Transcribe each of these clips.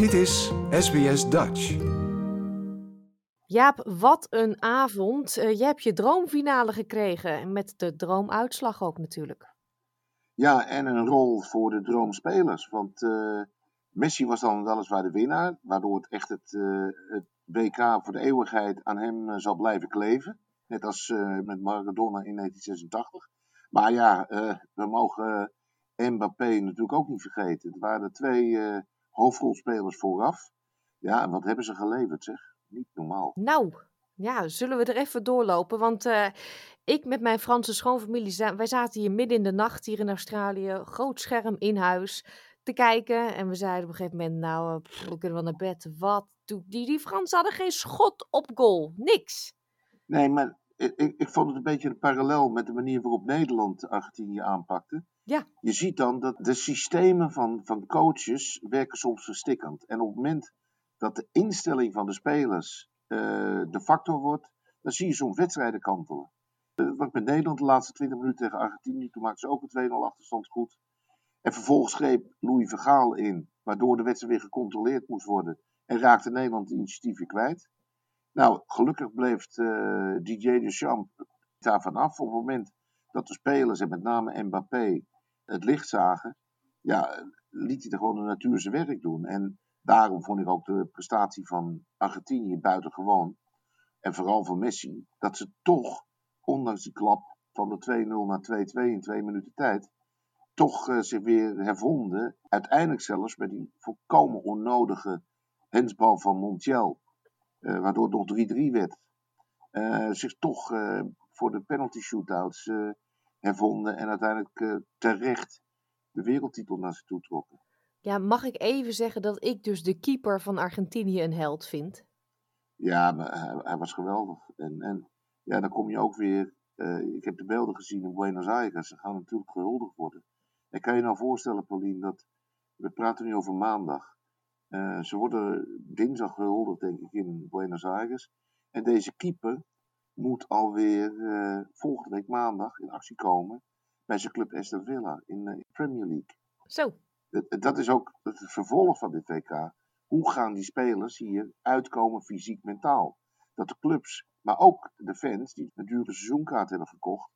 Dit is SBS Dutch. Jaap, wat een avond. Uh, je hebt je droomfinale gekregen. Met de droomuitslag ook natuurlijk. Ja, en een rol voor de droomspelers. Want uh, Messi was dan weliswaar de winnaar. Waardoor het echt het, uh, het WK voor de eeuwigheid aan hem zal blijven kleven. Net als met Maradona in 1986. Maar ja, we mogen Mbappé natuurlijk ook niet vergeten. Het waren twee hoofdrolspelers vooraf. Ja, en wat hebben ze geleverd, zeg? Niet normaal. Nou, ja, zullen we er even doorlopen? Want uh, ik met mijn Franse schoonfamilie, wij zaten hier midden in de nacht hier in Australië, groot scherm in huis, te kijken. En we zeiden op een gegeven moment, nou, eh, pff, we kunnen wel naar bed. Wat doet die? Die Fransen hadden geen schot op goal. Niks. Nee, maar ik, ik vond het een beetje een parallel met de manier waarop Nederland Argentinië aanpakte. Ja. Je ziet dan dat de systemen van, van coaches werken soms verstikkend. En op het moment dat de instelling van de spelers uh, de factor wordt, dan zie je soms wedstrijden kantelen. Uh, wat met Nederland de laatste 20 minuten tegen Argentinië, toen maakten ze ook een 2-0 achterstand goed. En vervolgens greep Louis Vergaal in, waardoor de wedstrijd weer gecontroleerd moest worden. En raakte Nederland de initiatief weer kwijt. Nou, gelukkig bleef uh, DJ Deschamps daarvan af. Op het moment dat de spelers, en met name Mbappé, het licht zagen, ja, liet hij er gewoon de natuur werk doen. En daarom vond ik ook de prestatie van Argentinië buitengewoon. En vooral van Messi, dat ze toch, ondanks die klap van de 2-0 naar 2-2 in twee minuten tijd, toch uh, zich weer hervonden. Uiteindelijk zelfs met die volkomen onnodige hensbal van Montiel, uh, waardoor het nog 3-3 werd. Uh, zich toch voor de penalty shootouts hervonden en uiteindelijk terecht de wereldtitel naar zich toe trokken. Ja, mag ik even zeggen dat ik dus de keeper van Argentinië een held vind? Ja, maar hij, hij was geweldig. En, en ja, dan kom je ook weer. Uh, ik heb de beelden gezien in Buenos Aires. Ze gaan natuurlijk gehuldigd worden. En kan je nou voorstellen, Paulien, dat. We praten nu over maandag. Uh, ze worden dinsdag gehuldigd, denk ik, in Buenos Aires. En deze keeper moet alweer uh, volgende week maandag in actie komen bij zijn club Aston Villa in de Premier League. Zo. Dat is ook het vervolg van dit WK. Hoe gaan die spelers hier uitkomen fysiek, mentaal? Dat de clubs, maar ook de fans die een dure seizoenkaart hebben gekocht,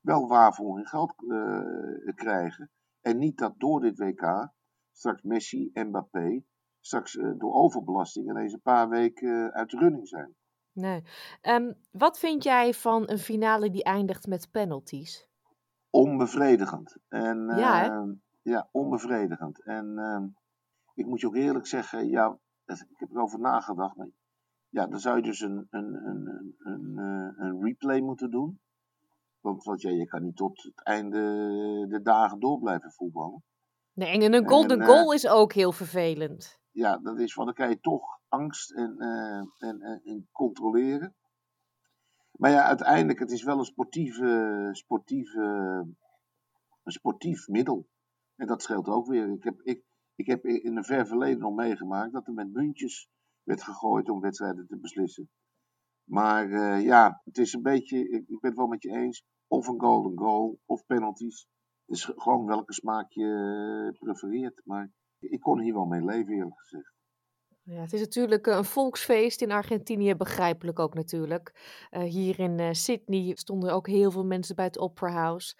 wel waarvoor hun geld uh, krijgen. En niet dat door dit WK straks Messi en Mbappé straks uh, door overbelasting ineens een paar weken uit de running zijn. Nee. Um, wat vind jij van een finale die eindigt met penalties? Onbevredigend. En, ja, uh, ja, onbevredigend. En uh, ik moet je ook eerlijk zeggen, ja, ik heb erover nagedacht. Maar ja, dan zou je dus een, een, een, een, een, eh, een replay moeten doen. Want, want ja, je kan niet tot het einde de dagen door blijven voetballen. Nee, en een golden en, goal uh, is ook heel vervelend. Ja, dat is, want dan kan je toch angst en, uh, en, en, en controleren. Maar ja, uiteindelijk, het is wel een sportieve, sportieve, een sportief middel. En dat scheelt ook weer. Ik heb, ik, ik heb in een ver verleden nog meegemaakt dat er met muntjes werd gegooid om wedstrijden te beslissen. Maar uh, ja, het is een beetje, ik, ik, ben het wel met je eens, of een golden goal of penalties. Het is gewoon welke smaak je prefereert. Maar ik kon hier wel mee leven, eerlijk gezegd. Ja, het is natuurlijk een volksfeest in Argentinië, begrijpelijk ook natuurlijk. Uh, hier in uh, Sydney stonden ook heel veel mensen bij het Opera House.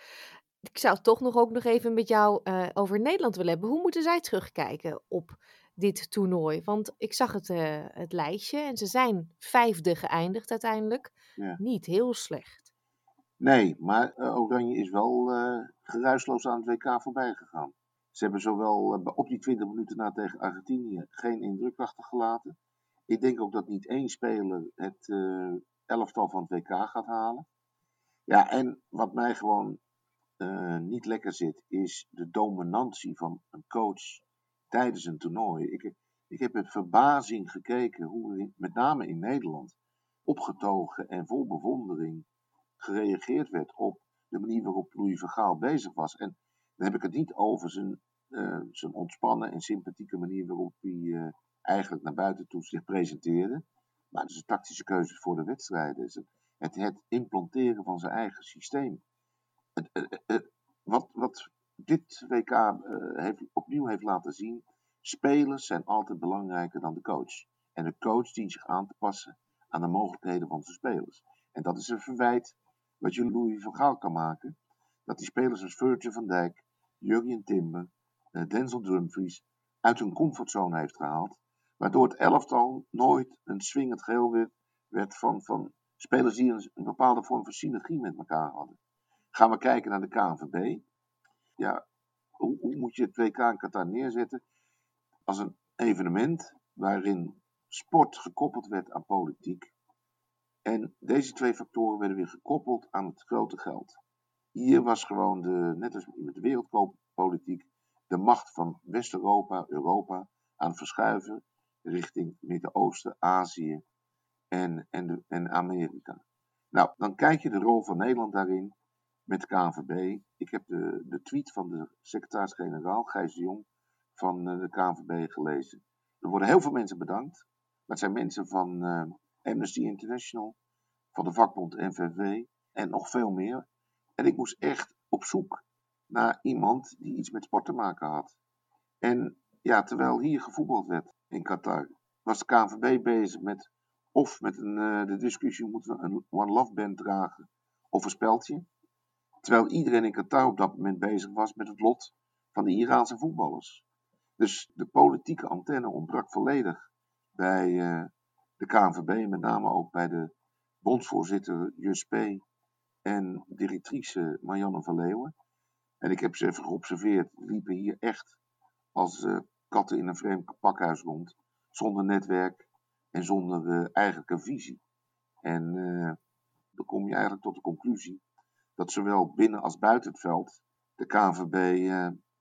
Ik zou toch nog ook nog even met jou uh, over Nederland willen hebben. Hoe moeten zij terugkijken op dit toernooi? Want ik zag het, het lijstje en ze zijn vijfde geëindigd uiteindelijk. Ja. Niet heel slecht. Nee, maar Oranje is wel geruisloos aan het WK voorbij gegaan. Ze hebben zowel op die 20 minuten na tegen Argentinië geen indruk achtergelaten. Ik denk ook dat niet één speler het elftal van het WK gaat halen. Ja, en wat mij gewoon uh, niet lekker zit, is de dominantie van een coach tijdens een toernooi. Ik, ik heb met verbazing gekeken hoe met name in Nederland opgetogen en vol bewondering gereageerd werd op de manier waarop Louis Vergaal bezig was. En dan heb ik het niet over zijn, zijn ontspannen en sympathieke manier waarop hij uh, eigenlijk naar buiten toe zich presenteerde. Maar het is een tactische keuze voor de wedstrijden. Het, het implanteren van zijn eigen systeem wat, wat dit WK uh, heeft, opnieuw heeft laten zien, Spelers zijn altijd belangrijker dan de coach. En de coach dient zich aan te passen aan de mogelijkheden van zijn spelers. En dat is een verwijt wat je Louis van Gaal kan maken. Dat die spelers als Virgil van Dijk, Jurgen Timber, eh, Denzel Dumfries uit hun comfortzone heeft gehaald. Waardoor het elftal nooit een swingend geheel werd, van, van spelers die een, bepaalde vorm van synergie met elkaar hadden. Gaan we kijken naar de KNVB. Ja, hoe, hoe moet je het WK in Qatar neerzetten? Als een evenement waarin sport gekoppeld werd aan politiek. En deze twee factoren werden weer gekoppeld aan het grote geld. Hier was gewoon, de, net als met de wereldpolitiek, de macht van West-Europa, Europa, aan het verschuiven richting Midden-Oosten, Azië en, en, en Amerika. Nou, dan kijk je de rol van Nederland daarin met de KNVB. Ik heb de, de tweet van de secretaris-generaal, Gijs de Jong, van eh, de KNVB gelezen. Er worden heel veel mensen bedankt. Dat zijn mensen van uh, Amnesty International, van de vakbond NVV en nog veel meer. En ik moest echt op zoek naar iemand die iets met sport te maken had. En ja, terwijl hier gevoetbald werd in Qatar, was de KNVB bezig met of met een, uh, de discussie moeten we een One Love Band dragen of een speldje. Terwijl iedereen in Qatar op dat moment bezig was met het lot van de Iraanse voetballers. Dus de politieke antenne ontbrak volledig bij uh, de KNVB, met name ook bij de bondsvoorzitter P. en directrice Marianne van Leeuwen. En ik heb ze even geobserveerd, liepen hier echt als uh, katten in een vreemd pakhuis rond, zonder netwerk en zonder uh, eigenlijk een visie. En dan kom je eigenlijk tot de conclusie dat zowel binnen als buiten het veld de KNVB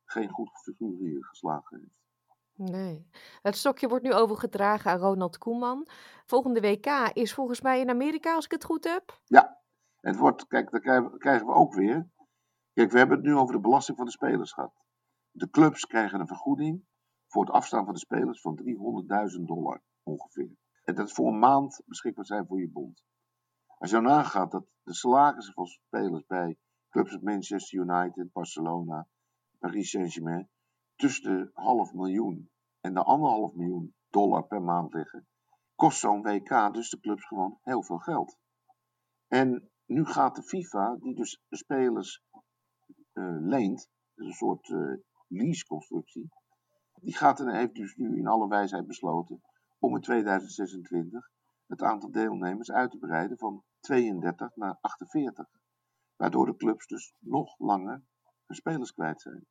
geen goed figuur hier geslagen heeft. Nee. Het stokje wordt nu overgedragen aan Ronald Koeman. Volgende WK is volgens mij in Amerika, als ik het goed heb. Ja, het wordt, kijk, daar krijgen we ook weer. Kijk, we hebben het nu over de belasting van de spelers gehad. De clubs krijgen een vergoeding voor het afstaan van de spelers van 300.000 dollar ongeveer. En dat voor een maand beschikbaar zijn voor je bond. Als je nou nagaat dat de salarissen van spelers bij clubs als Manchester United, Barcelona, Paris Saint-Germain tussen de half miljoen en de anderhalf miljoen dollar per maand liggen, kost zo'n WK dus de clubs gewoon heel veel geld. En nu gaat de FIFA, die dus spelers leent, dus een soort uh, leaseconstructie, die gaat en heeft dus nu in alle wijsheid besloten om in 2026 het aantal deelnemers uit te breiden van 32 naar 48. Waardoor de clubs dus nog langer hun spelers kwijt zijn.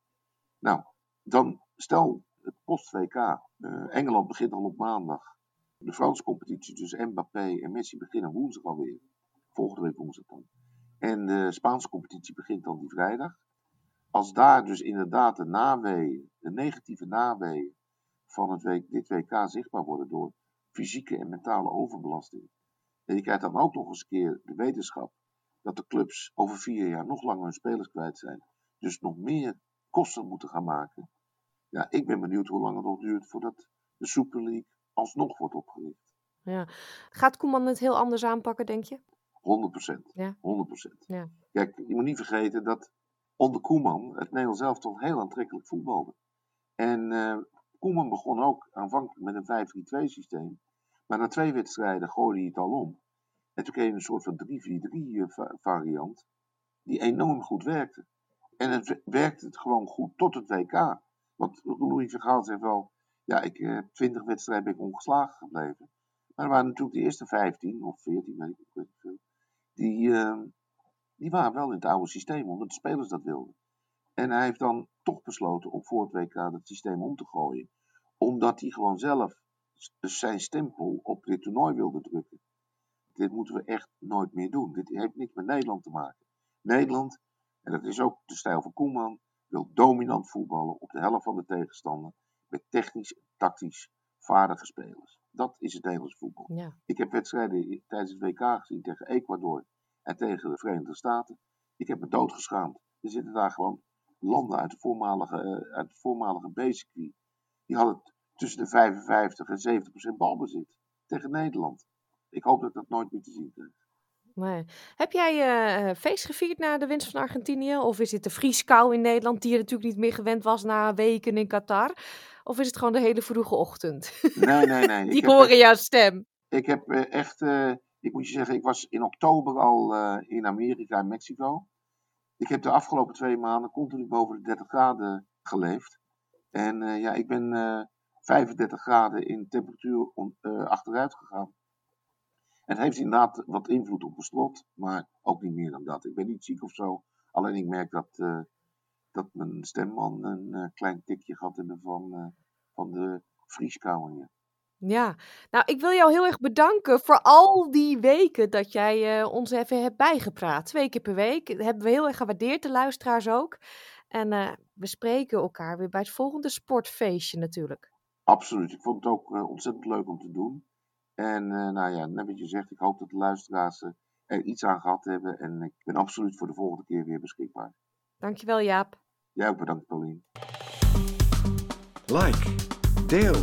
Nou, dan stel het post-WK. Uh, Engeland begint al op maandag. De Franse competitie tussen Mbappé en Messi beginnen woensdag alweer. Volgende week woensdag dan. En de Spaanse competitie begint dan die vrijdag. Als daar dus inderdaad de naweeën, de negatieve naweeën van het week, dit WK zichtbaar worden door fysieke en mentale overbelasting. En je krijgt dan ook nog eens een keer de wetenschap dat de clubs over vier jaar nog langer hun spelers kwijt zijn. Dus nog meer kosten moeten gaan maken. Ja, ik ben benieuwd hoe lang het nog duurt voordat de Super League alsnog wordt opgericht. Ja. Gaat Koeman het heel anders aanpakken, denk je? 100 Ja. 100% Ja. Kijk, je moet niet vergeten dat onder Koeman het Nederlands zelf toch heel aantrekkelijk voetbalde. En eh, Koeman begon ook aanvankelijk met een 5-3-2 systeem. Maar na twee wedstrijden gooide hij het al om. En toen kreeg je een soort van 3-4-3 variant. Die enorm goed werkte. En het werkte het gewoon goed tot het WK. Want Louis Vergaal zegt wel, ja, ik heb uh, 20 wedstrijden ben ik ongeslagen gebleven. Maar er waren natuurlijk de eerste 15 of 14, weet ik niet veel. Die, uh, die waren wel in het oude systeem, omdat de spelers dat wilden. En hij heeft dan toch besloten om voor het WK het systeem om te gooien. Omdat hij gewoon zelf zijn stempel op dit toernooi wilde drukken. Dit moeten we echt nooit meer doen. Dit heeft niks met Nederland te maken. Nederland, en dat is ook de stijl van Koeman, wil dominant voetballen op de helft van de tegenstander. Met technisch en tactisch vaardige spelers. Dat is het Nederlands voetbal. Ja. Ik heb wedstrijden tijdens het WK gezien tegen Ecuador en tegen de Verenigde Staten. Ik heb me doodgeschaamd. Er zitten daar gewoon landen uit de voormalige, uh, uit de voormalige B-circuit. Die hadden tussen de 55 en 70 procent balbezit tegen Nederland. Ik hoop dat ik dat nooit meer te zien krijg. Nee. Heb jij uh, feest gevierd na de winst van Argentinië? Of is dit de vrieskou in Nederland, die je natuurlijk niet meer gewend was na weken in Qatar? Of is het gewoon de hele vroege ochtend? Nee, nee, nee. Die horen jouw stem. Ik heb echt, ik moet je zeggen, ik was in oktober al in Amerika en Mexico. Ik heb de afgelopen twee maanden continu boven de 30 graden geleefd. En ja, ik ben 35 graden in temperatuur achteruit gegaan. Het heeft inderdaad wat invloed op mijn strot, maar ook niet meer dan dat. Ik ben niet ziek of zo. Alleen ik merk dat, dat mijn stemman een klein tikje gehad hebben van, van de vrieskou. Ja, nou ik wil jou heel erg bedanken voor al die weken dat jij ons even hebt bijgepraat. Twee keer per week. Dat hebben we heel erg gewaardeerd, de luisteraars ook. En we spreken elkaar weer bij het volgende sportfeestje natuurlijk. Absoluut. Ik vond het ook ontzettend leuk om te doen. En uh, nou ja, net wat je zegt, ik hoop dat de luisteraars eh, er iets aan gehad hebben. En ik ben absoluut voor de volgende keer weer beschikbaar. Dankjewel Jaap. Jij ook bedankt Paulien. Like, deel,